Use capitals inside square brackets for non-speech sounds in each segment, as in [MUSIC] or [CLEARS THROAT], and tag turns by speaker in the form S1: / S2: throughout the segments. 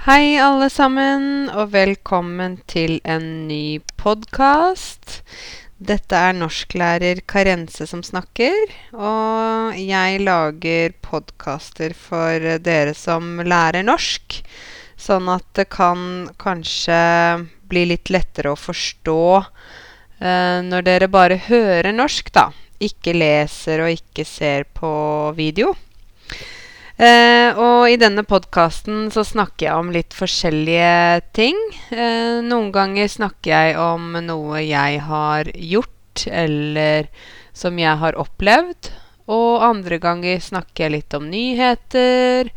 S1: Hei, alle sammen, og velkommen til en ny podkast. Dette er norsklærer Karense som snakker, og jeg lager podkaster for dere som lærer norsk, sånn at det kan kanskje bli litt lettere å forstå eh, når dere bare hører norsk, da. Ikke leser og ikke ser på video. Eh, og i denne podkasten så snakker jeg om litt forskjellige ting. Eh, noen ganger snakker jeg om noe jeg har gjort, eller som jeg har opplevd. Og andre ganger snakker jeg litt om nyheter.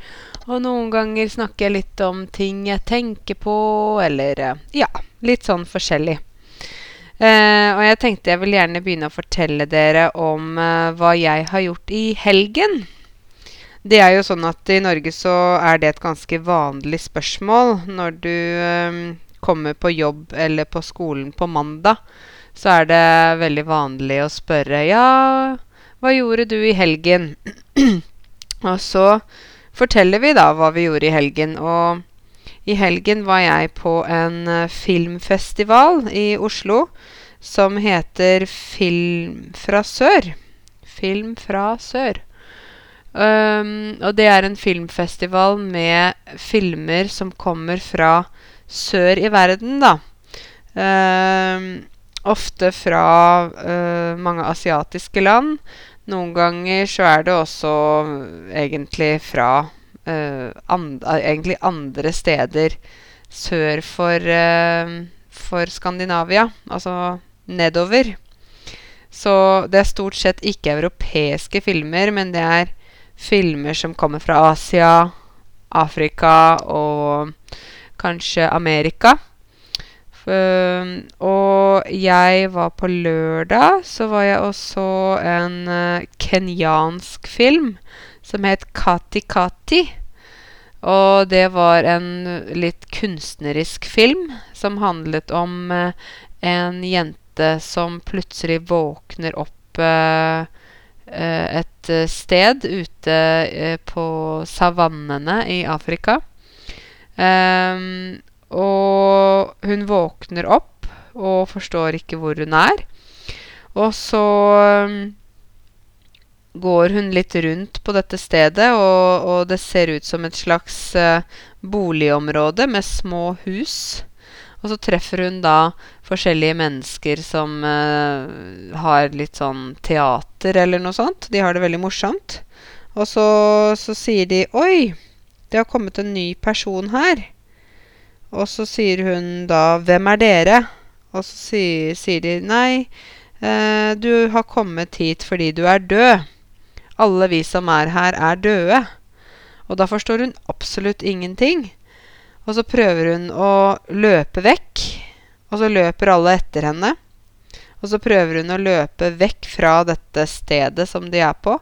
S1: Og noen ganger snakker jeg litt om ting jeg tenker på, eller eh, ja, litt sånn forskjellig. Eh, og jeg tenkte jeg vil gjerne begynne å fortelle dere om eh, hva jeg har gjort i helgen. Det er jo sånn at i Norge så er det et ganske vanlig spørsmål når du um, kommer på jobb eller på skolen på mandag. Så er det veldig vanlig å spørre Ja, hva gjorde du i helgen? [CLEARS THROAT] og så forteller vi da hva vi gjorde i helgen. Og i helgen var jeg på en uh, filmfestival i Oslo som heter Film fra sør. Film fra sør. Um, og det er en filmfestival med filmer som kommer fra sør i verden, da. Um, ofte fra uh, mange asiatiske land. Noen ganger så er det også egentlig fra uh, and egentlig andre steder sør for, uh, for Skandinavia. Altså nedover. Så det er stort sett ikke europeiske filmer, men det er filmer som kommer fra Asia, Afrika og kanskje Amerika. Um, og jeg var på lørdag, så var jeg og så en uh, kenyansk film som het Kati Kati. Og det var en litt kunstnerisk film som handlet om uh, en jente som plutselig våkner opp uh, Eh, et eh, sted ute eh, på savannene i Afrika. Um, og hun våkner opp og forstår ikke hvor hun er. Og så um, går hun litt rundt på dette stedet, og, og det ser ut som et slags boligområde med små hus. Og så treffer hun da forskjellige mennesker som uh, har litt sånn teater eller noe sånt. De har det veldig morsomt. Og så, så sier de 'Oi, det har kommet en ny person her'. Og så sier hun da 'Hvem er dere?' Og så sier, sier de 'Nei, eh, du har kommet hit fordi du er død'. Alle vi som er her, er døde. Og da forstår hun absolutt ingenting. Og så prøver hun å løpe vekk, og så løper alle etter henne. Og så prøver hun å løpe vekk fra dette stedet som de er på,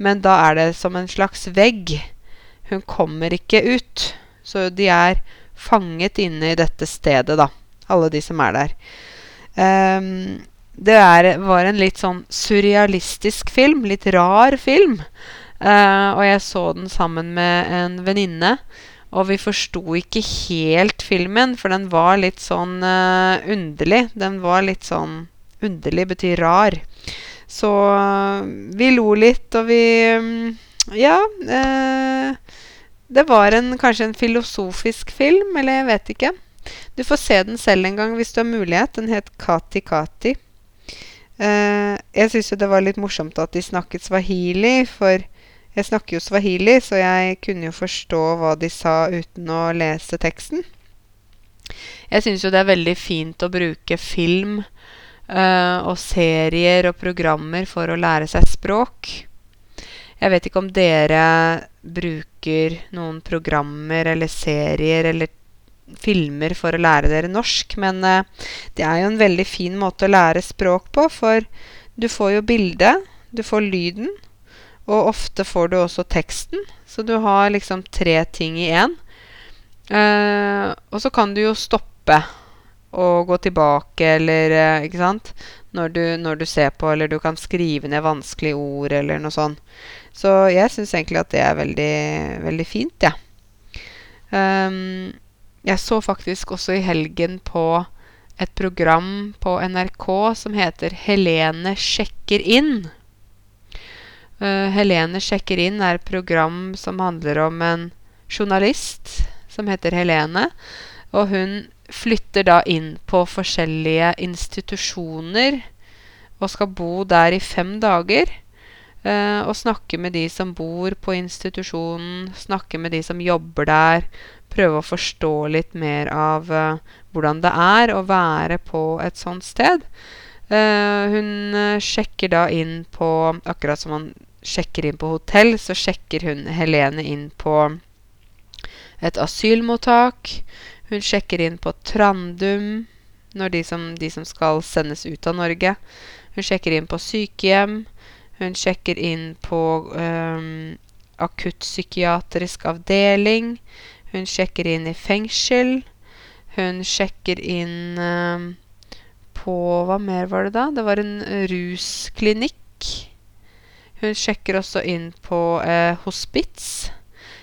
S1: men da er det som en slags vegg. Hun kommer ikke ut. Så de er fanget inne i dette stedet, da. Alle de som er der. Um, det er, var en litt sånn surrealistisk film. Litt rar film. Uh, og jeg så den sammen med en venninne. Og vi forsto ikke helt filmen, for den var litt sånn uh, underlig. Den var litt sånn Underlig betyr rar. Så uh, vi lo litt, og vi um, Ja. Uh, det var en, kanskje en filosofisk film, eller jeg vet ikke. Du får se den selv en gang hvis du har mulighet. Den het Kati Kati. jeg syns jo det var litt morsomt at de snakket swahili, for jeg snakker jo swahili, så jeg kunne jo forstå hva de sa uten å lese teksten. Jeg syns jo det er veldig fint å bruke film uh, og serier og programmer for å lære seg språk. Jeg vet ikke om dere bruker noen programmer eller serier eller filmer for å lære dere norsk, men uh, det er jo en veldig fin måte å lære språk på, for du får jo bildet, du får lyden, og ofte får du også teksten, så du har liksom tre ting i én. Uh, og så kan du jo stoppe og gå tilbake, eller uh, Ikke sant? Når du, når du, ser på, eller du kan skrive ned vanskelige ord, eller noe sånt. Så jeg syns egentlig at det er veldig, veldig fint, jeg. Ja. Um, jeg så faktisk også i helgen på et program på NRK som heter 'Helene sjekker inn'. Uh, Helene sjekker inn er et program som handler om en journalist som heter Helene. Og hun flytter da inn på forskjellige institusjoner og skal bo der i fem dager. Uh, og snakke med de som bor på institusjonen, snakke med de som jobber der, prøve å forstå litt mer av uh, hvordan det er å være på et sånt sted. Uh, hun sjekker da inn på Akkurat som man sjekker inn på hotell, så sjekker hun Helene inn på et asylmottak. Hun sjekker inn på Trandum når de som, de som skal sendes ut av Norge. Hun sjekker inn på sykehjem. Hun sjekker inn på um, akuttpsykiatrisk avdeling. Hun sjekker inn i fengsel. Hun sjekker inn um, på Hva mer var det da? Det var en rusklinikk. Hun sjekker også inn på eh, hospits.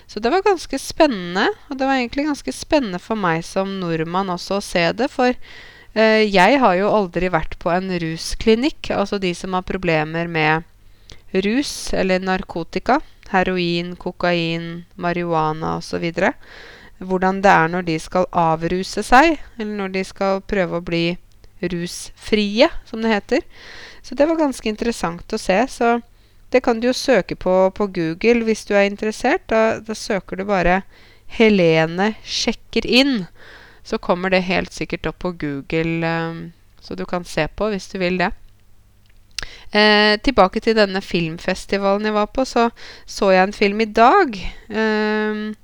S1: Så det var ganske spennende. Og det var egentlig ganske spennende for meg som nordmann også å se det. For eh, jeg har jo aldri vært på en rusklinikk. Altså de som har problemer med rus eller narkotika heroin, kokain, marihuana osv. Hvordan det er når de skal avruse seg, eller når de skal prøve å bli rusfrie, som det heter. Så det var ganske interessant å se. Så det kan du jo søke på på Google hvis du er interessert. Da, da søker du bare 'Helene sjekker inn'. Så kommer det helt sikkert opp på Google, um, så du kan se på hvis du vil det. Eh, tilbake til denne filmfestivalen jeg var på, så så jeg en film i dag. Eh,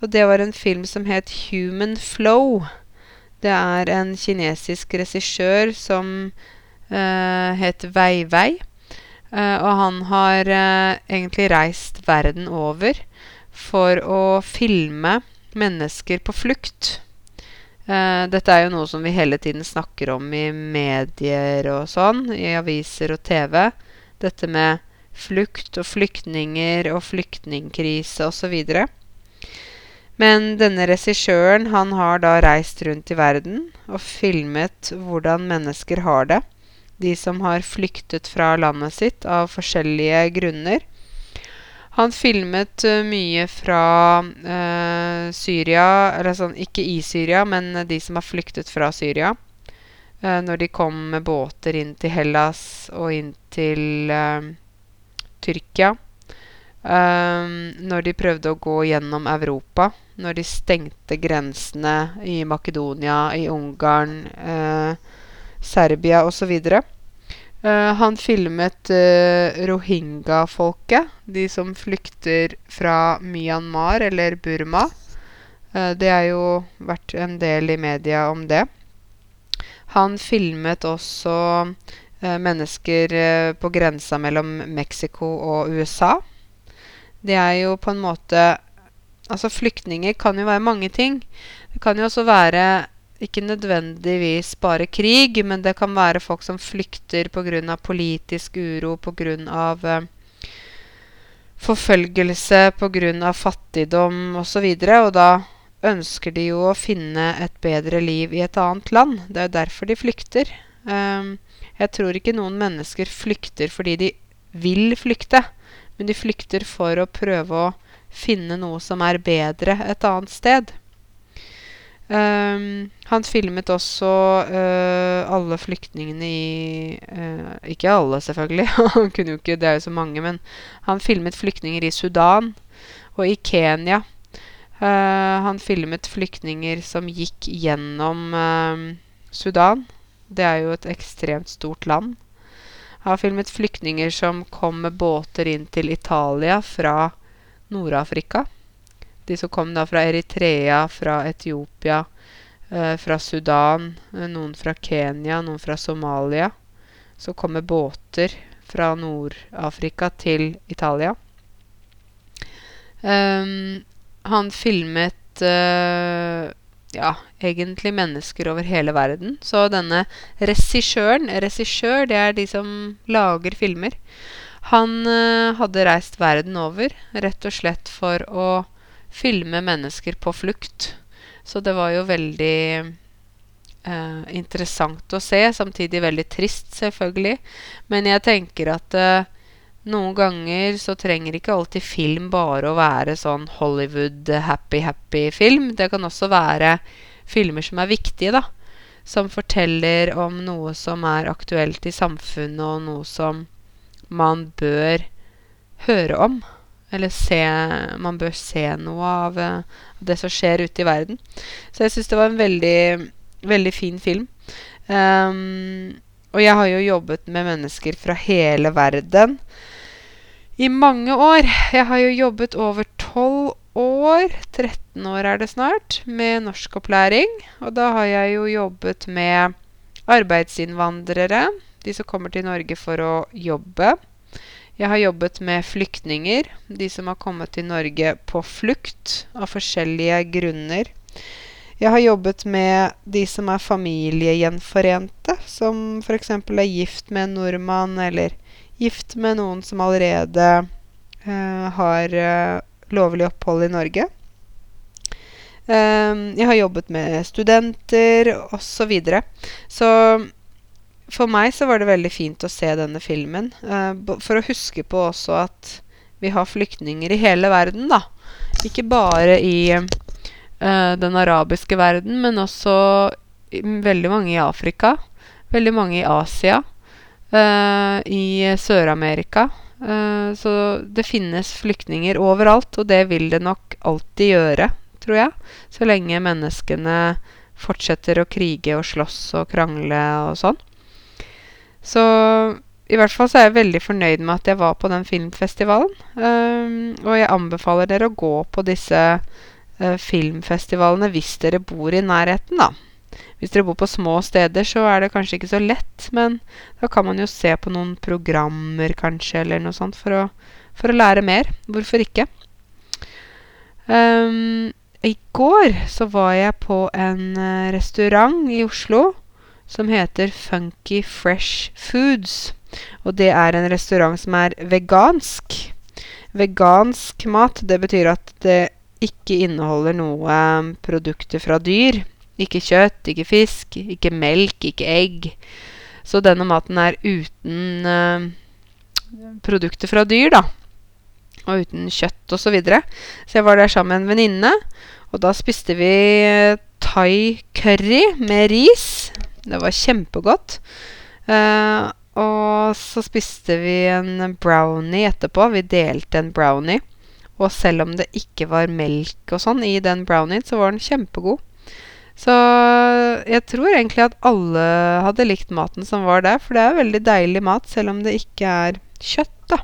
S1: og det var en film som het Human Flow. Det er en kinesisk regissør som eh, het Wei Wei. Eh, og han har eh, egentlig reist verden over for å filme mennesker på flukt. Uh, dette er jo noe som vi hele tiden snakker om i medier og sånn, i aviser og TV. Dette med flukt og flyktninger og flyktningkrise osv. Men denne regissøren han har da reist rundt i verden og filmet hvordan mennesker har det. De som har flyktet fra landet sitt av forskjellige grunner. Han filmet uh, mye fra uh, Syria Eller sånn, ikke i Syria, men de som har flyktet fra Syria. Når de kom med båter inn til Hellas og inn til Tyrkia. når de prøvde å gå gjennom Europa. Når de stengte grensene i Makedonia, i Ungarn, Serbia osv. Uh, han filmet uh, rohingya-folket, de som flykter fra Myanmar eller Burma. Uh, det har jo vært en del i media om det. Han filmet også mennesker på grensa mellom Mexico og USA. Det er jo på en måte Altså, flyktninger kan jo være mange ting. Det kan jo også være ikke nødvendigvis bare krig, men det kan være folk som flykter pga. politisk uro, pga. Eh, forfølgelse, pga. fattigdom osv. Og, så og da ønsker de jo å finne et bedre liv i et annet land. Det er jo derfor de flykter. Um, jeg tror ikke noen mennesker flykter fordi de vil flykte, men de flykter for å prøve å finne noe som er bedre et annet sted. Um, han filmet også uh, alle flyktningene i uh, Ikke alle, selvfølgelig. [LAUGHS] han kunne jo ikke, Det er jo så mange. Men han filmet flyktninger i Sudan og i Kenya. Uh, han filmet flyktninger som gikk gjennom Sudan. Det er jo et ekstremt stort land. Han har filmet flyktninger som kom med båter inn til Italia fra Nord-Afrika. De som kom da fra Eritrea, fra Etiopia, eh, fra Sudan, eh, noen fra Kenya, noen fra Somalia. Så kom med båter fra Nord-Afrika til Italia. Um, han filmet uh, ja, egentlig mennesker over hele verden. Så denne regissøren Regissør, det er de som lager filmer. Han uh, hadde reist verden over rett og slett for å filme mennesker på flukt. Så det var jo veldig eh, interessant å se. Samtidig veldig trist, selvfølgelig. Men jeg tenker at eh, noen ganger så trenger ikke alltid film bare å være sånn Hollywood happy-happy-film. Det kan også være filmer som er viktige, da. Som forteller om noe som er aktuelt i samfunnet, og noe som man bør høre om. Eller se Man bør se noe av uh, det som skjer ute i verden. Så jeg syns det var en veldig, veldig fin film. Um, og jeg har jo jobbet med mennesker fra hele verden i mange år. Jeg har jo jobbet over tolv år, 13 år er det snart, med norskopplæring. Og da har jeg jo jobbet med arbeidsinnvandrere, de som kommer til Norge for å jobbe. Jeg har jobbet med flyktninger, de som har kommet til Norge på flukt av forskjellige grunner. Jeg har jobbet med de som er familiegjenforente, som f.eks. er gift med en nordmann, eller gift med noen som allerede uh, har uh, lovlig opphold i Norge. Um, jeg har jobbet med studenter osv. Så, videre. så for meg så var det veldig fint å se denne filmen. Uh, for å huske på også at vi har flyktninger i hele verden, da. Ikke bare i uh, den arabiske verden, men også veldig mange i Afrika. Veldig mange i Asia. Uh, I Sør-Amerika. så det finnes flyktninger overalt, og det vil det nok alltid gjøre, tror jeg. Så lenge menneskene fortsetter å krige og slåss og krangle og sånn. Så i hvert fall så er jeg veldig fornøyd med at jeg var på den filmfestivalen. Um, og jeg anbefaler dere å gå på disse uh, filmfestivalene hvis dere bor i nærheten, da. Hvis dere bor på små steder, så er det kanskje ikke så lett, men da kan man jo se på noen programmer, kanskje, eller noe sånt, for å, for å lære mer. Hvorfor ikke? Um, I går så var jeg på en uh, restaurant i Oslo som heter Funky Fresh Foods. Og det er en restaurant som er vegansk. Vegansk mat, det betyr at det ikke inneholder noe um, produkter fra dyr. Ikke kjøtt, ikke fisk, ikke melk, ikke egg. Så denne maten er uten uh, produkter fra dyr, da. Og uten kjøtt osv. Så, videre. så jeg var der sammen med en venninne, og da spiste vi thai curry med ris. Det var kjempegodt. Uh, og så spiste vi en brownie etterpå. Vi delte en brownie. Og selv om det ikke var melk og sånn i den brownien, så var den kjempegod. Så jeg tror egentlig at alle hadde likt maten som var der, for det er veldig deilig mat, selv om det ikke er kjøtt, da.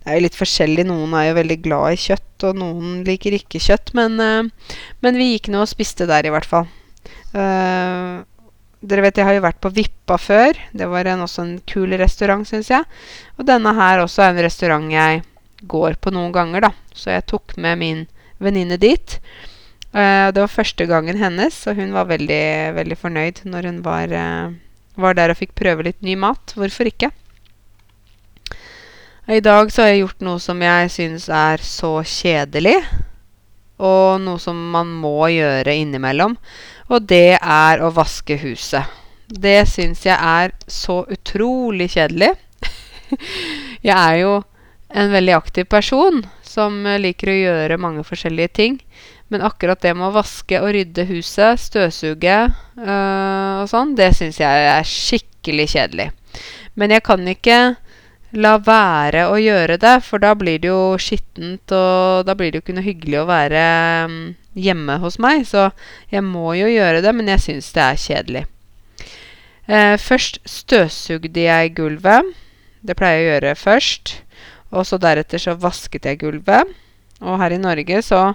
S1: Det er jo litt forskjellig. Noen er jo veldig glad i kjøtt, og noen liker ikke kjøtt. Men, uh, men vi gikk nå og spiste der, i hvert fall. Uh, dere vet jeg har jo vært på Vippa før. Det var en, også en kul restaurant, syns jeg. Og denne her også er en restaurant jeg går på noen ganger, da. Så jeg tok med min venninne dit. Uh, det var første gangen hennes, og hun var veldig, veldig fornøyd når hun var, uh, var, der og fikk prøve litt ny mat. Hvorfor ikke? I dag så har jeg gjort noe som jeg syns er så kjedelig, og noe som man må gjøre innimellom. Og det er å vaske huset. Det syns jeg er så utrolig kjedelig. [LAUGHS] jeg er jo en veldig aktiv person som liker å gjøre mange forskjellige ting. Men akkurat det med å vaske og rydde huset, støvsuge øh, og sånn, det syns jeg er skikkelig kjedelig. Men jeg kan ikke la være å gjøre det, for da blir det jo skittent, og da blir det jo ikke noe hyggelig å være um, hjemme hos meg. Så jeg må jo gjøre det, men jeg syns det er kjedelig. Eh, først støvsugde jeg gulvet. Det pleier jeg å gjøre først. Og så deretter så vasket jeg gulvet. Og her i Norge så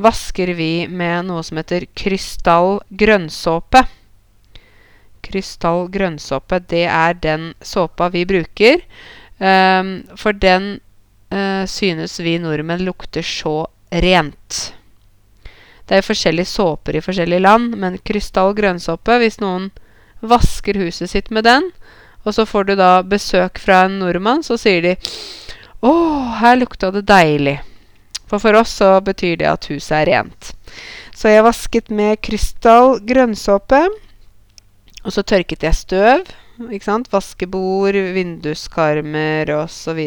S1: vasker vi med noe som heter krystall grønnsåpe. Krystall grønnsåpe, det er den såpa vi bruker for den uh, synes vi nordmenn lukter så rent. Det er forskjellige såper i forskjellige land, men krystall grønnsåpe Hvis noen vasker huset sitt med den, og så får du da besøk fra en nordmann, så sier de 'Å, her lukta det deilig'. For for oss så betyr det at huset er rent. Så jeg vasket med krystall grønnsåpe. Og så tørket jeg støv. Ikke sant? Vaskebord, vinduskarmer osv.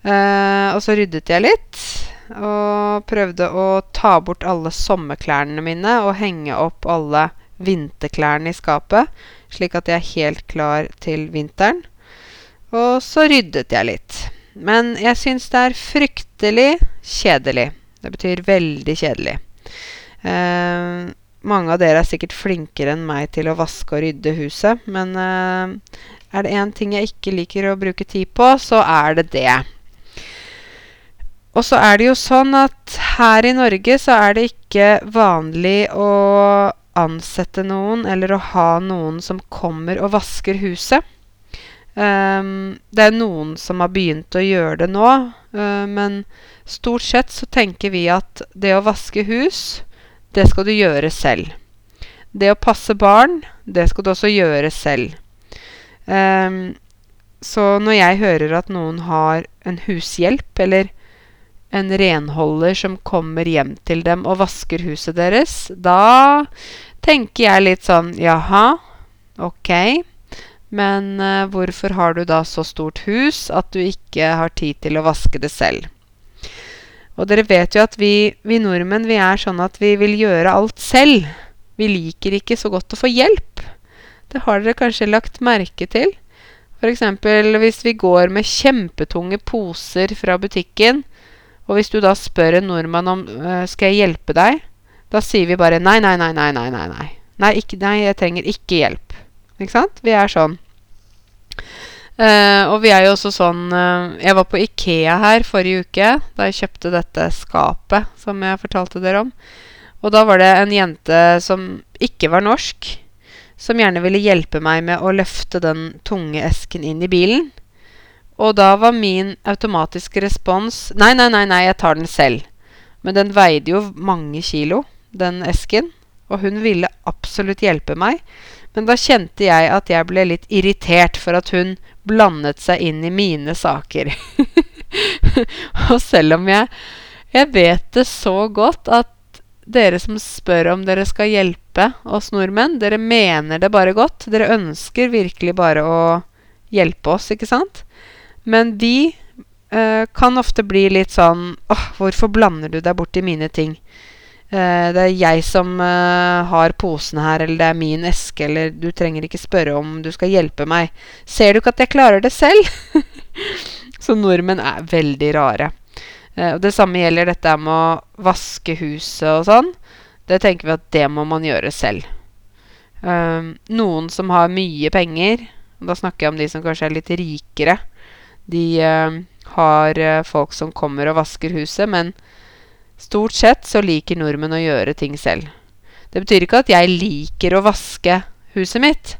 S1: Eh, og så ryddet jeg litt. Og prøvde å ta bort alle sommerklærne mine og henge opp alle vinterklærne i skapet. Slik at jeg er helt klar til vinteren. Og så ryddet jeg litt. Men jeg syns det er fryktelig kjedelig. Det betyr veldig kjedelig. Eh, mange av dere er sikkert flinkere enn meg til å vaske og rydde huset, men uh, er det én ting jeg ikke liker å bruke tid på, så er det det. Og så er det jo sånn at her i Norge så er det ikke vanlig å ansette noen eller å ha noen som kommer og vasker huset. Um, det er noen som har begynt å gjøre det nå, uh, men stort sett så tenker vi at det å vaske hus, det skal du gjøre selv. Det å passe barn, det skal du også gjøre selv. Um, så når jeg hører at noen har en hushjelp, eller en renholder som kommer hjem til dem og vasker huset deres, da tenker jeg litt sånn Jaha, ok. Men uh, hvorfor har du da så stort hus at du ikke har tid til å vaske det selv? Og dere vet jo at vi, vi nordmenn vi er sånn at vi vil gjøre alt selv. Vi liker ikke så godt å få hjelp. Det har dere kanskje lagt merke til. F.eks. hvis vi går med kjempetunge poser fra butikken, og hvis du da spør en nordmann om øh, skal jeg hjelpe deg, da sier vi bare nei, nei, nei, nei, nei, nei. Nei, ikke, nei jeg trenger ikke hjelp. Ikke sant? Vi er sånn. Uh, og vi er jo også sånn uh, Jeg var på Ikea her forrige uke da jeg kjøpte dette skapet som jeg fortalte dere om. Og da var det en jente som ikke var norsk, som gjerne ville hjelpe meg med å løfte den tunge esken inn i bilen. Og da var min automatiske respons Nei, nei, nei, nei, jeg tar den selv. Men den veide jo mange kilo, den esken. Og hun ville absolutt hjelpe meg. Men da kjente jeg at jeg ble litt irritert for at hun blandet seg inn i mine saker. [LAUGHS] og selv om jeg, jeg vet det så godt at dere som spør om dere skal hjelpe oss nordmenn, dere mener det bare godt. Dere ønsker virkelig bare å hjelpe oss, ikke sant? Men de eh, kan ofte bli litt sånn åh, hvorfor blander du deg borti mine ting? Uh, det er jeg som uh, har posene her, eller det er min eske, eller du trenger ikke spørre om du skal hjelpe meg. Ser du ikke at jeg klarer det selv? [LAUGHS] Så nordmenn er veldig rare. Uh, og det samme gjelder dette med å vaske huset og sånn. Det tenker vi at det må man gjøre selv. noen som har mye penger, og da snakker jeg om de som kanskje er litt rikere, de har folk som kommer og vasker huset, men stort sett så liker nordmenn å gjøre ting selv. Det betyr ikke at jeg liker å vaske huset mitt,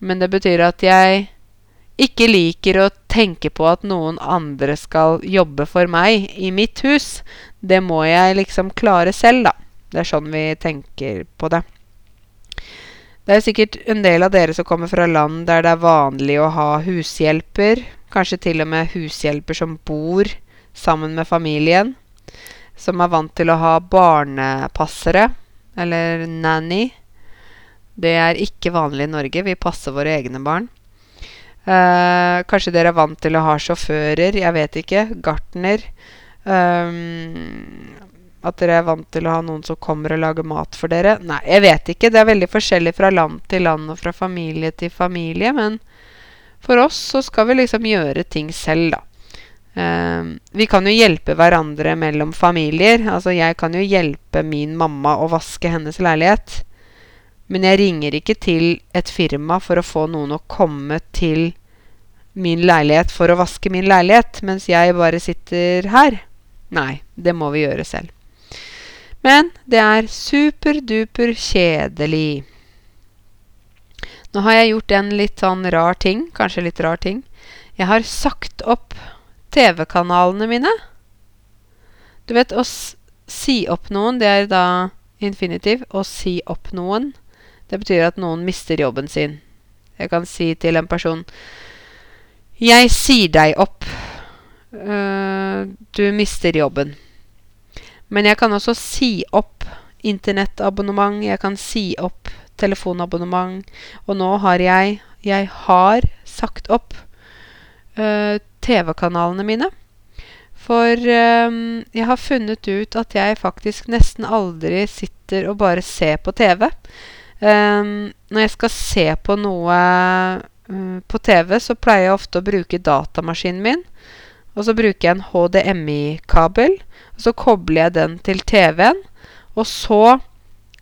S1: men det betyr at jeg ikke liker å tenke på at noen andre skal jobbe for meg i mitt hus. Det må jeg liksom klare selv, da. Det er sånn vi tenker på det. Det er sikkert en del av dere som kommer fra land der det er vanlig å ha hushjelper, Kanskje til og med hushjelper som bor sammen med familien. Som er vant til å ha barnepassere, eller nanny. Det er ikke vanlig i Norge. Vi passer våre egne barn. Eh, kanskje dere er vant til å ha sjåfører. Jeg vet ikke. Gartner. Eh, at dere er vant til å ha noen som kommer og lager mat for dere. Nei, jeg vet ikke. Det er veldig forskjellig fra land til land og fra familie til familie. Men for oss så skal vi liksom gjøre ting selv, da. Uh, vi kan jo hjelpe hverandre mellom familier. Altså, jeg kan jo hjelpe min mamma å vaske hennes leilighet. Men jeg ringer ikke til et firma for å få noen å komme til min leilighet for å vaske min leilighet, mens jeg bare sitter her. Nei, det må vi gjøre selv. Men det er superduper kjedelig. Nå har jeg gjort en litt sånn rar ting. Kanskje litt rar ting. Jeg har sagt opp TV-kanalene mine. Du vet, å si opp noen, det er da infinitiv. Å si opp noen, det betyr at noen mister jobben sin. Jeg kan si til en person Jeg sier deg opp. Uh, du mister jobben. Men jeg kan også si opp internettabonnement. Jeg kan si opp telefonabonnement. Og nå har jeg Jeg har sagt opp uh, TV-kanalene mine. For um, jeg har funnet ut at jeg faktisk nesten aldri sitter og bare ser på TV. Um, når jeg skal se på noe um, på TV, så pleier jeg ofte å bruke datamaskinen min. Og så bruker jeg en HDMI-kabel. Og så kobler jeg den til TV-en. Og så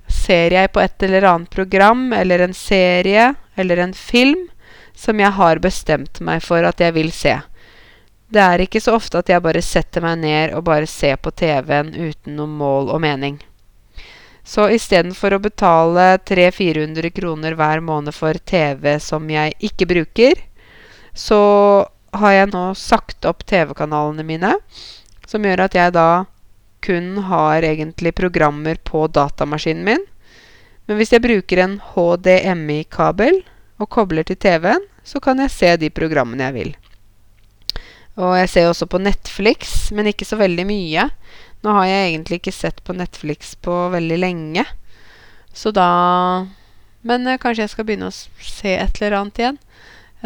S1: ser jeg på et eller annet program eller en serie eller en film som jeg har bestemt meg for at jeg vil se. Det er ikke så ofte at jeg bare setter meg ned og bare ser på TV-en uten noe mål og mening. Så istedenfor å betale 300-400 kroner hver måned for TV som jeg ikke bruker, så har jeg nå sagt opp TV-kanalene mine, som gjør at jeg da kun har egentlig programmer på datamaskinen min. Men hvis jeg bruker en HDMI-kabel og kobler til TV-en, så kan jeg se de programmene jeg vil. Og jeg ser også på Netflix, men ikke så veldig mye. Nå har jeg egentlig ikke sett på Netflix på veldig lenge. Så da Men eh, kanskje jeg skal begynne å se et eller annet igjen.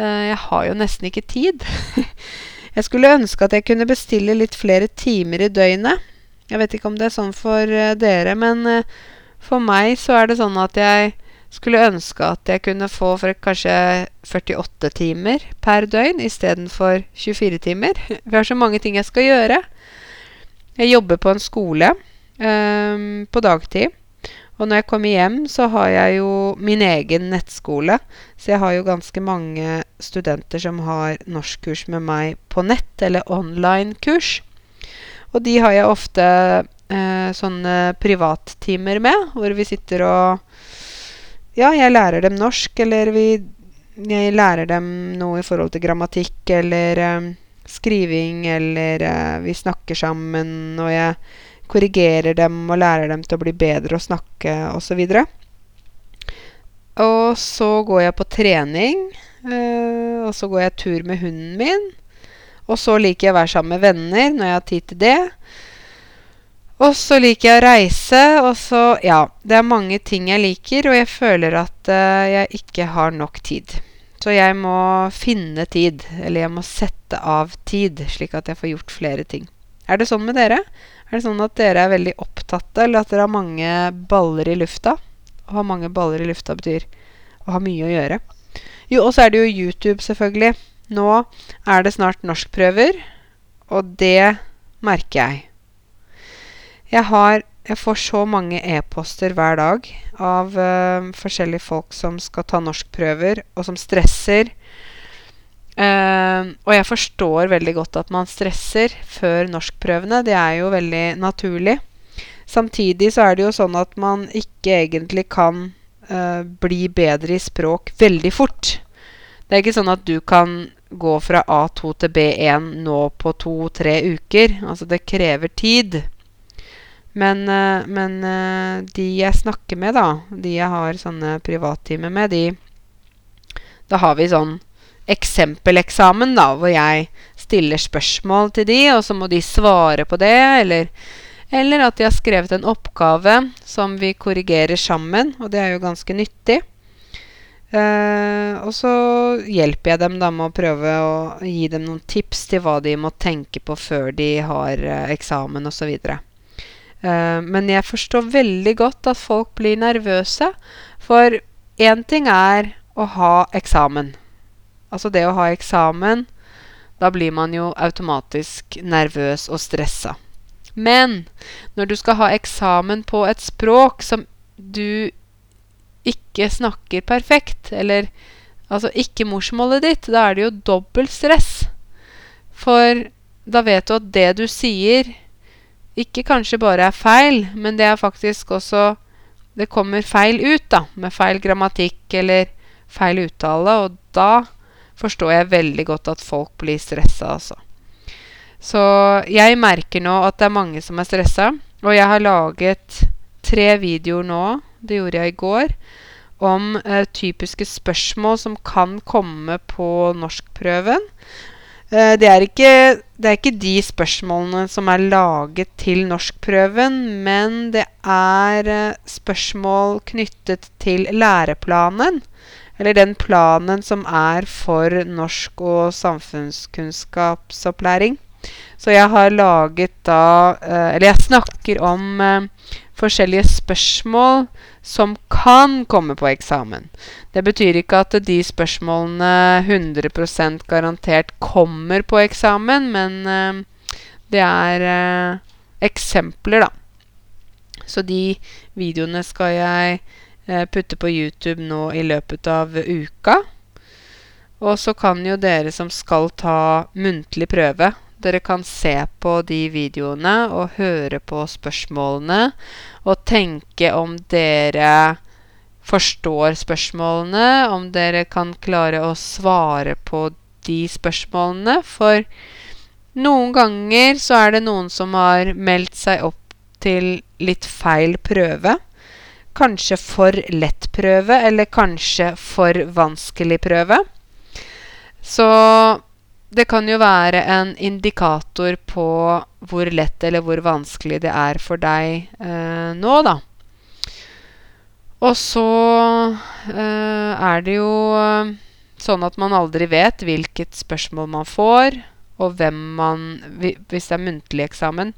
S1: Eh, jeg har jo nesten ikke tid. [LAUGHS] jeg skulle ønske at jeg kunne bestille litt flere timer i døgnet. Jeg vet ikke om det er sånn for uh, dere, men uh, for meg så er det sånn at jeg skulle ønske at jeg kunne få for kanskje 48 timer per døgn istedenfor 24 timer. [LAUGHS] Vi har så mange ting jeg skal gjøre. Jeg jobber på en skole um, på dagtid. Og når jeg kommer hjem, så har jeg jo min egen nettskole. Så jeg har jo ganske mange studenter som har norskkurs med meg på nett, eller online-kurs. Og de har jeg ofte eh, sånne privattimer med, hvor vi sitter og Ja, jeg lærer dem norsk, eller vi Jeg lærer dem noe i forhold til grammatikk eller eh, skriving, eller eh, vi snakker sammen, og jeg korrigerer dem og lærer dem til å bli bedre å snakke osv. Og så går jeg på trening, øh, og så går jeg tur med hunden min. Og så liker jeg å være sammen med venner når jeg har tid til det. Og så liker jeg å reise, og så Ja, det er mange ting jeg liker, og jeg føler at uh, jeg ikke har nok tid. Så jeg må finne tid, eller jeg må sette av tid, slik at jeg får gjort flere ting. Er det sånn med dere? Er det sånn at dere er veldig opptatte, eller at dere har mange baller i lufta? Å ha mange baller i lufta betyr å ha mye å gjøre. Jo, og så er det jo YouTube, selvfølgelig. Nå er det snart norskprøver, og det merker jeg. Jeg, har, jeg får så mange e-poster hver dag av uh, forskjellige folk som skal ta norskprøver, og som stresser. Uh, og jeg forstår veldig godt at man stresser før norskprøvene. Det er jo veldig naturlig. Samtidig så er det jo sånn at man ikke egentlig kan uh, bli bedre i språk veldig fort. Det er ikke sånn at du kan gå fra A2 til B1 nå på to-tre uker. Altså, det krever tid. Men, uh, men uh, de jeg snakker med, da, de jeg har sånne privattimer med, de Da har vi sånn eksempeleksamen, da, hvor jeg stiller spørsmål til de, og så må de svare på det, eller eller at de har skrevet en oppgave som vi korrigerer sammen, og det er jo ganske nyttig. Uh, og så hjelper jeg dem da med å prøve å gi dem noen tips til hva de må tenke på før de har uh, eksamen osv. Eh, men jeg forstår veldig godt at folk blir nervøse. For én ting er å ha eksamen. Altså det å ha eksamen Da blir man jo automatisk nervøs og stressa. Men når du skal ha eksamen på et språk som du ikke snakker perfekt, eller altså ikke morsmålet ditt, da er det jo dobbelt stress. For da vet du at det du sier, ikke kanskje bare er feil, men det er faktisk også Det kommer feil ut, da, med feil grammatikk eller feil uttale, og da forstår jeg veldig godt at folk blir stressa, altså. Så jeg merker nå at det er mange som er stressa, og jeg har laget tre videoer nå det gjorde jeg i går, om eh, typiske spørsmål som kan komme på norskprøven. Eh, det, er ikke, det er ikke de spørsmålene som er laget til norskprøven, men det er eh, spørsmål knyttet til læreplanen. Eller den planen som er for norsk- og samfunnskunnskapsopplæring. Så jeg har laget da eh, Eller jeg snakker om forskjellige spørsmål som kan komme på eksamen. Det betyr ikke at de spørsmålene 100% garantert kommer på eksamen, men uh, det er uh, eksempler, da. Så de videoene skal jeg uh, putte på YouTube nå i løpet av uka. Og så kan jo dere som skal ta muntlig prøve, dere kan se på de videoene og høre på spørsmålene og tenke om dere forstår spørsmålene, om dere kan klare å svare på de spørsmålene. For noen ganger så er det noen som har meldt seg opp til litt feil prøve. Kanskje for lett prøve, eller kanskje for vanskelig prøve. Så det kan jo være en indikator på hvor lett eller hvor vanskelig det er for deg eh, nå, da. Og så eh, er det jo eh, sånn at man aldri vet hvilket spørsmål man får, og hvem man Hvis det er muntlig eksamen.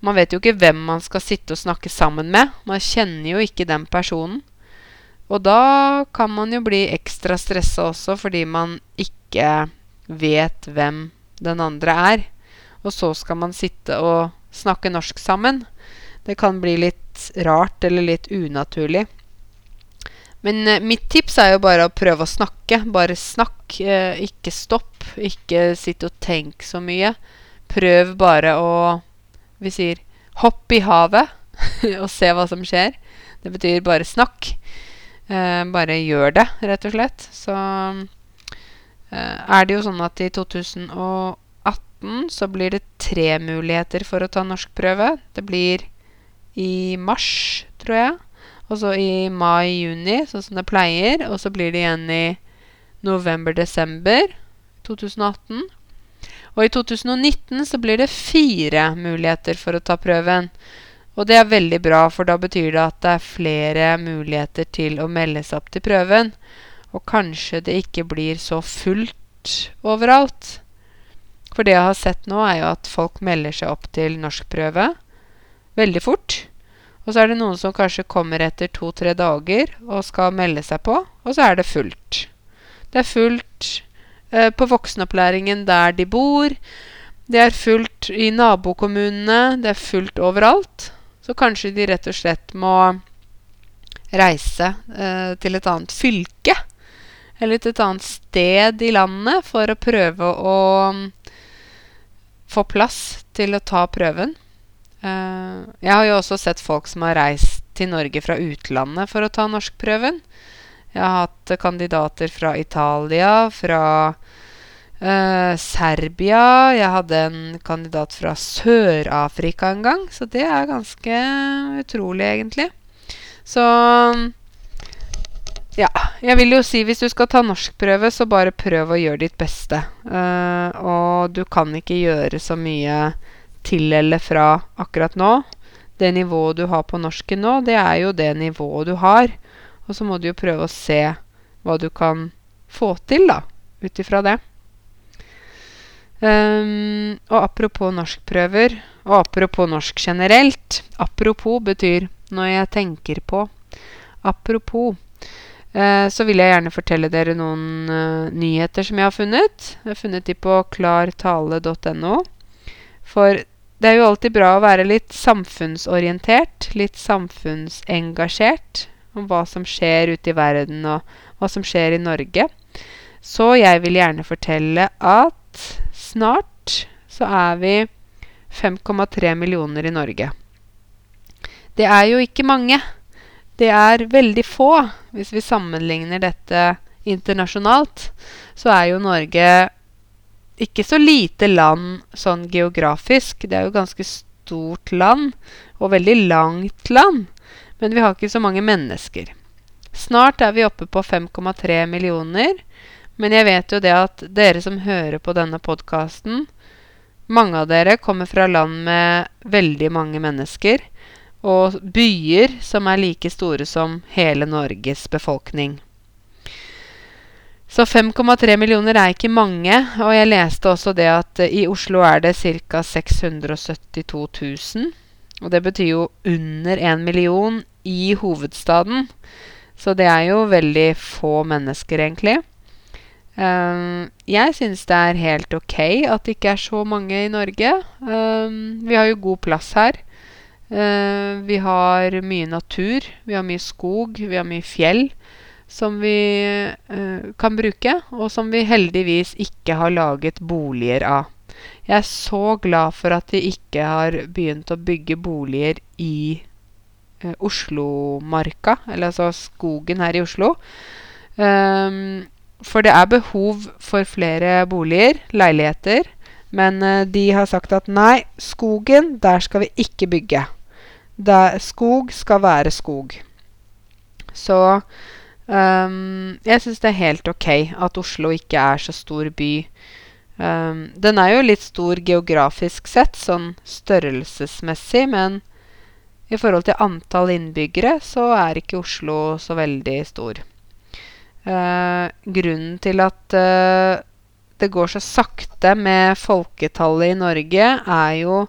S1: Man vet jo ikke hvem man skal sitte og snakke sammen med. Man kjenner jo ikke den personen. Og da kan man jo bli ekstra stressa også fordi man ikke vet hvem den andre er. Og så skal man sitte og snakke norsk sammen. Det kan bli litt rart eller litt unaturlig. Men eh, mitt tips er jo bare å prøve å snakke. Bare snakk. Eh, ikke stopp. Ikke sitt og tenk så mye. Prøv bare å Vi sier hopp i havet [LAUGHS] og se hva som skjer. Det betyr bare snakk. Eh, bare gjør det, rett og slett. Så er det jo sånn at i 2018 så blir det tre muligheter for å ta norskprøve. Det blir i mars, tror jeg. Og så i mai-juni, sånn som det pleier. Og så blir det igjen i november-desember 2018. Og i 2019 så blir det fire muligheter for å ta prøven. Og det er veldig bra, for da betyr det at det er flere muligheter til å melde seg opp til prøven. Og kanskje det ikke blir så fullt overalt. For det jeg har sett nå, er jo at folk melder seg opp til norskprøve veldig fort. Og så er det noen som kanskje kommer etter to-tre dager og skal melde seg på, og så er det fullt. Det er fullt eh, på voksenopplæringen der de bor. Det er fullt i nabokommunene. Det er fullt overalt. Så kanskje de rett og slett må reise eh, til et annet fylke eller til et annet sted i landet for å prøve å mm, få plass til å ta prøven. Uh, jeg har jo også sett folk som har reist til Norge fra utlandet for å ta norskprøven. Jeg har hatt kandidater fra Italia, fra uh, Serbia Jeg hadde en kandidat fra Sør-Afrika en gang, så det er ganske utrolig, egentlig. Så mm, ja, jeg vil jo si hvis du skal ta norskprøve, så bare prøv å gjøre ditt beste. Uh, og du kan ikke gjøre så mye til eller fra akkurat nå. Det nivået du har på norsken nå, det er jo det nivået du har. Og så må du jo prøve å se hva du kan få til, da, ut ifra det. Um, og apropos norskprøver, og apropos norsk generelt Apropos betyr når jeg tenker på. Apropos. Eh, så vil jeg gjerne fortelle dere noen uh, nyheter som jeg har funnet. Jeg har funnet de på klartale.no. For det er jo alltid bra å være litt samfunnsorientert, litt samfunnsengasjert om hva som skjer ute i verden, og hva som skjer i Norge. Så jeg vil gjerne fortelle at snart så er vi 5,3 millioner i Norge. Det er jo ikke mange. Det er veldig få. Hvis vi sammenligner dette internasjonalt, så er jo Norge ikke så lite land sånn geografisk. Det er jo ganske stort land, og veldig langt land. Men vi har ikke så mange mennesker. Snart er vi oppe på 5,3 millioner. Men jeg vet jo det at dere som hører på denne podkasten, mange av dere kommer fra land med veldig mange mennesker og byer som er like store som hele Norges befolkning. Så 5,3 millioner er ikke mange, og jeg leste også det at i Oslo er det ca. 672 000. Og det betyr jo under en million i hovedstaden. Så det er jo veldig få mennesker, egentlig. Um, jeg syns det er helt ok at det ikke er så mange i Norge. Um, vi har jo god plass her. Uh, vi har mye natur. Vi har mye skog. Vi har mye fjell som vi uh, kan bruke, og som vi heldigvis ikke har laget boliger av. Jeg er så glad for at de ikke har begynt å bygge boliger i eh, Oslomarka, eller altså skogen her i Oslo. Um, for det er behov for flere boliger, leiligheter. Men uh, de har sagt at nei, skogen, der skal vi ikke bygge. Der, skog skal være skog. Så um, jeg syns det er helt ok at Oslo ikke er så stor by. Um, den er jo litt stor geografisk sett, sånn størrelsesmessig, men i forhold til antall innbyggere så er ikke Oslo så veldig stor. Uh, grunnen til at uh, det går så sakte med folketallet i Norge, er jo,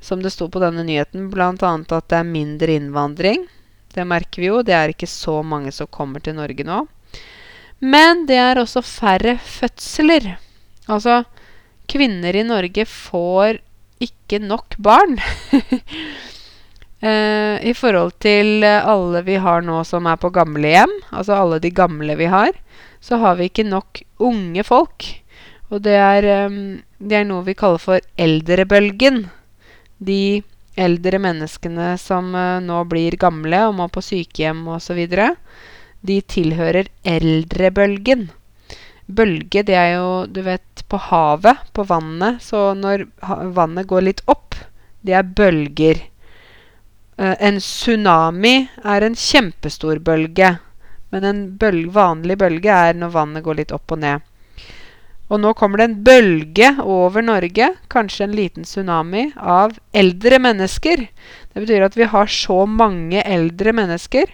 S1: som det sto på denne nyheten, bl.a. at det er mindre innvandring. Det merker vi jo. Det er ikke så mange som kommer til Norge nå. Men det er også færre fødsler. Altså, kvinner i Norge får ikke nok barn. uh, [LAUGHS] I forhold til alle vi har nå som er på gamlehjem, altså alle de gamle vi har, så har vi ikke nok unge folk. Og det er, um, det er noe vi kaller for eldrebølgen. De eldre menneskene som uh, nå blir gamle og må på sykehjem osv., de tilhører eldrebølgen. Bølge, det er jo, du vet, på havet, på vannet. Så når vannet går litt opp, det er bølger. Uh, en tsunami er en kjempestor bølge. Men en bølge, vanlig bølge er når vannet går litt opp og ned. Og nå kommer det en bølge over Norge, kanskje en liten tsunami, av eldre mennesker. Det betyr at vi har så mange eldre mennesker,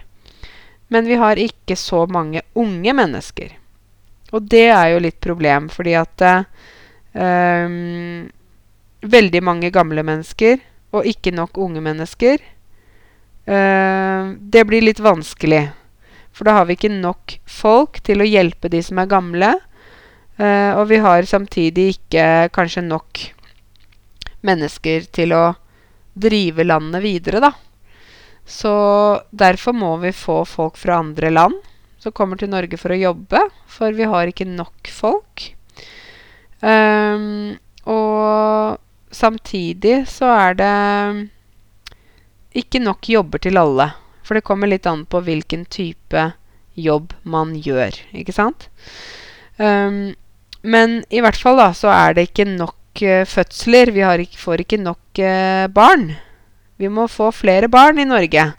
S1: men vi har ikke så mange unge mennesker. Og det er jo litt problem, fordi at um, Veldig mange gamle mennesker og ikke nok unge mennesker. Uh, det blir litt vanskelig. For da har vi ikke nok folk til å hjelpe de som er gamle. Uh, og vi har samtidig ikke kanskje nok mennesker til å drive landet videre, da. Så derfor må vi få folk fra andre land som kommer til Norge for å jobbe, for vi har ikke nok folk. Um, og samtidig så er det ikke nok jobber til alle. For det kommer litt an på hvilken type jobb man gjør, ikke sant? Um, men i hvert fall da, så er det ikke nok uh, fødsler. Vi ikke, får ikke nok uh, barn. Vi må få flere barn i Norge.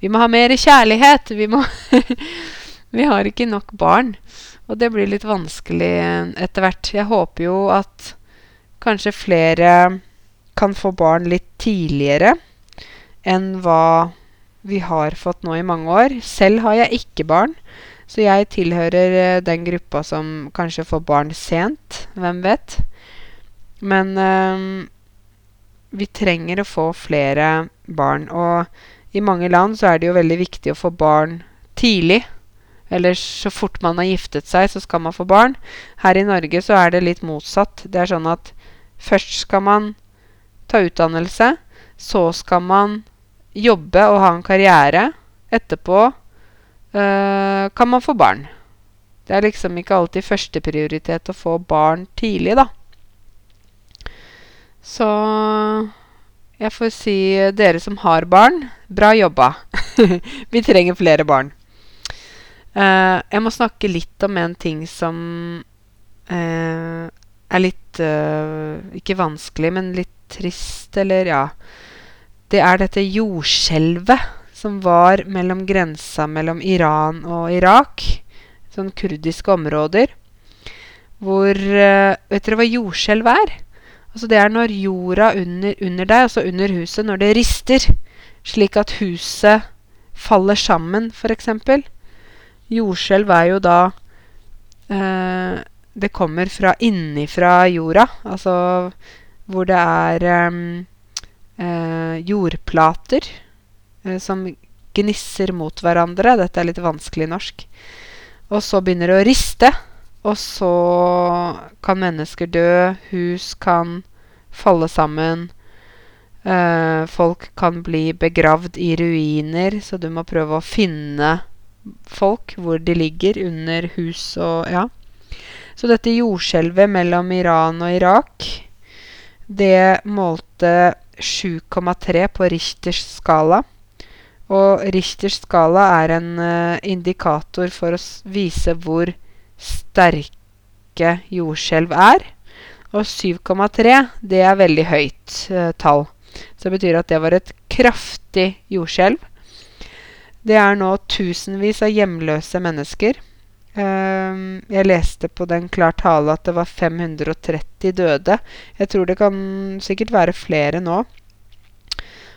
S1: Vi må ha mer kjærlighet. Vi må [LAUGHS] Vi har ikke nok barn. Og det blir litt vanskelig etter hvert. Jeg håper jo at kanskje flere kan få barn litt tidligere enn hva vi har fått nå i mange år. Selv har jeg ikke barn, så jeg tilhører eh, den gruppa som kanskje får barn sent. Hvem vet? Men øh, vi trenger å få flere barn. Og i mange land så er det jo veldig viktig å få barn tidlig. Eller så fort man har giftet seg, så skal man få barn. Her i Norge så er det litt motsatt. Det er sånn at først skal man ta utdannelse. Så skal man jobbe og ha en karriere. Etterpå kan man få barn. Det er liksom ikke alltid førsteprioritet å få barn tidlig, da. Så jeg får si dere som har barn, bra jobba. [LAUGHS] Vi trenger flere barn. Uh, jeg må snakke litt om en ting som uh, er litt uh, Ikke vanskelig, men litt trist, eller ja. Det er dette jordskjelvet som var mellom grensa mellom Iran og Irak. Sånn kurdiske områder. hvor uh, Vet dere hva jordskjelv er? Altså Det er når jorda under, under deg, altså under huset, når det rister, slik at huset faller sammen, f.eks. Jordskjelv er jo da uh, Det kommer fra innifra jorda, altså hvor det er um, uh, jordplater som gnisser mot hverandre. Dette er litt vanskelig norsk. Og så begynner det å riste. Og så kan mennesker dø, hus kan falle sammen. Uh, folk kan bli begravd i ruiner, så du må prøve å finne folk hvor de ligger under hus og Ja. Så dette jordskjelvet mellom Iran og Irak, det målte 7,3 på Richters skala. Og Richters skala er en uh, indikator for å vise hvor sterke jordskjelv er. Og 7,3 det er veldig høyt eh, tall. Så det betyr at det var et kraftig jordskjelv. Det er nå tusenvis av hjemløse mennesker. Uh, jeg leste på den klar tale at det var 530 døde. Jeg tror det kan sikkert være flere nå.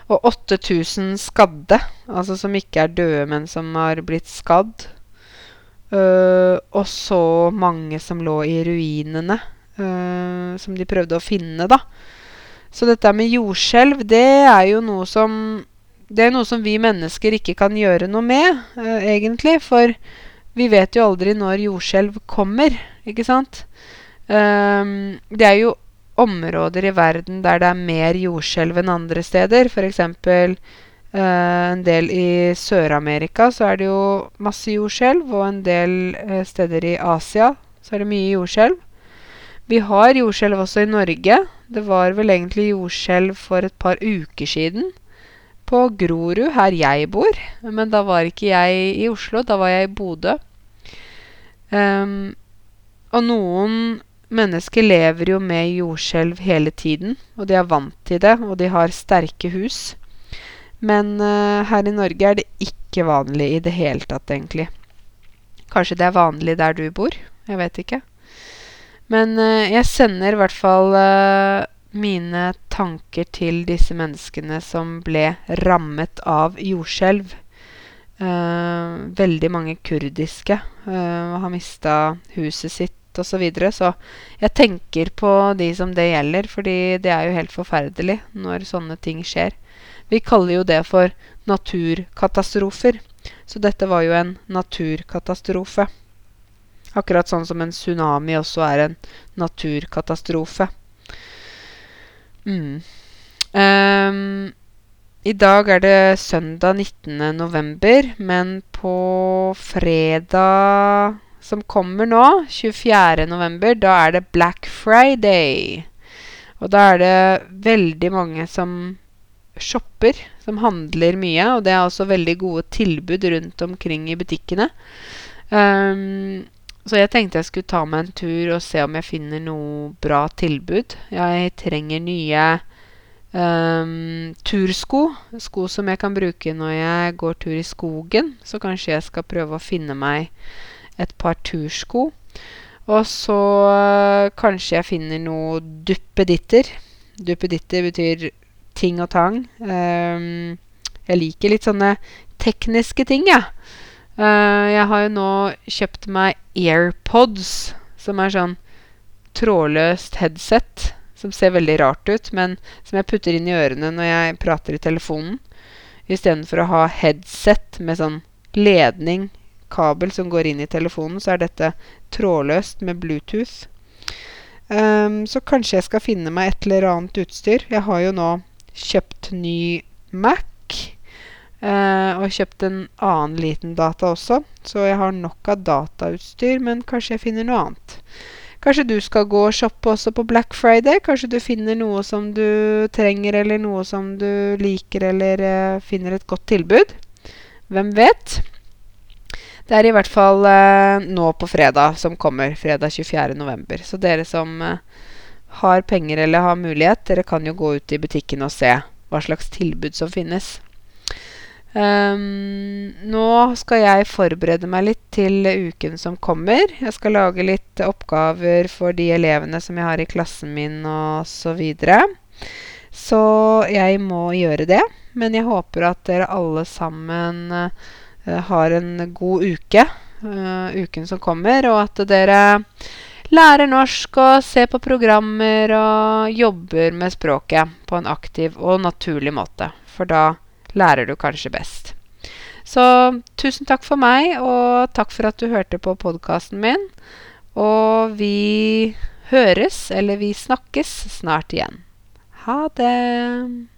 S1: Og 8000 skadde, altså som ikke er døde, men som har blitt skadd. Uh, og så mange som lå i ruinene, uh, som de prøvde å finne, da. Så dette med jordskjelv, det er jo noe som Det er noe som vi mennesker ikke kan gjøre noe med, uh, egentlig. For vi vet jo aldri når jordskjelv kommer, ikke sant? det er jo områder i verden der det er mer jordskjelv enn andre steder. F.eks. Uh, en del i Sør-Amerika så er det jo masse jordskjelv, og en del uh, steder i Asia så er det mye jordskjelv. Vi har jordskjelv også i Norge. Det var vel egentlig jordskjelv for et par uker siden. På Grorud, her jeg bor. Men da var ikke jeg i Oslo, da var jeg i Bodø. Um, og noen mennesker lever jo med jordskjelv hele tiden, og de er vant til det, og de har sterke hus. Men uh, her i Norge er det ikke vanlig i det hele tatt, egentlig. Kanskje det er vanlig der du bor. Jeg vet ikke. Men uh, jeg sender i hvert fall uh, mine tanker til disse menneskene som ble rammet av jordskjelv. veldig mange kurdiske har mista huset sitt osv. Så, videre. så jeg tenker på de som det gjelder, fordi det er jo helt forferdelig når sånne ting skjer. Vi kaller jo det for naturkatastrofer. Så dette var jo en naturkatastrofe. Akkurat sånn som en tsunami også er en naturkatastrofe. Mm. Um, I dag er det søndag 19. november, men på fredag som kommer nå, 24. november, da er det Black Friday. Og da er det veldig mange som shopper som handler mye, og det er også veldig gode tilbud rundt omkring i butikkene. Um, så jeg tenkte jeg skulle ta meg en tur og se om jeg finner noe bra tilbud. Jeg trenger nye um, tursko. Sko som jeg kan bruke når jeg går tur i skogen. Så kanskje jeg skal prøve å finne meg et par tursko. Og så uh, kanskje jeg finner noe duppeditter. Duppeditter betyr ting og tang. Um, jeg liker litt sånne tekniske ting, jeg. Ja. Uh, jeg har jo nå kjøpt meg AirPods, som er sånn trådløst headset. Som ser veldig rart ut, men som jeg putter inn i ørene når jeg prater i telefonen. Istedenfor å ha headset med sånn ledning, kabel som går inn i telefonen, så er dette trådløst med Bluetooth. Um, så kanskje jeg skal finne meg et eller annet utstyr. Jeg har jo nå kjøpt ny Mac. Uh, og kjøpt en annen liten data også. Så jeg har nok av datautstyr, men kanskje jeg finner noe annet. Kanskje du skal gå og shoppe også på Black Friday? Kanskje du finner noe som du trenger, eller noe som du liker, eller uh, finner et godt tilbud? Hvem vet? Det er i hvert fall eh, nå på fredag som kommer. Fredag 24.11. Så dere som har penger eller har mulighet, dere kan jo gå ut i butikken og se hva slags tilbud som finnes. Um, nå skal jeg forberede meg litt til uken som kommer. Jeg skal lage litt oppgaver for de elevene som jeg har i klassen min og så videre. Så jeg må gjøre det. Men jeg håper at dere alle sammen uh, har en god uke uh, uken som kommer, og at dere lærer norsk og ser på programmer og jobber med språket på en aktiv og naturlig måte. For da lærer du kanskje best. Så tusen takk for meg, og takk for at du hørte på podkasten min. Og vi høres, eller vi snakkes, snart igjen. Ha det.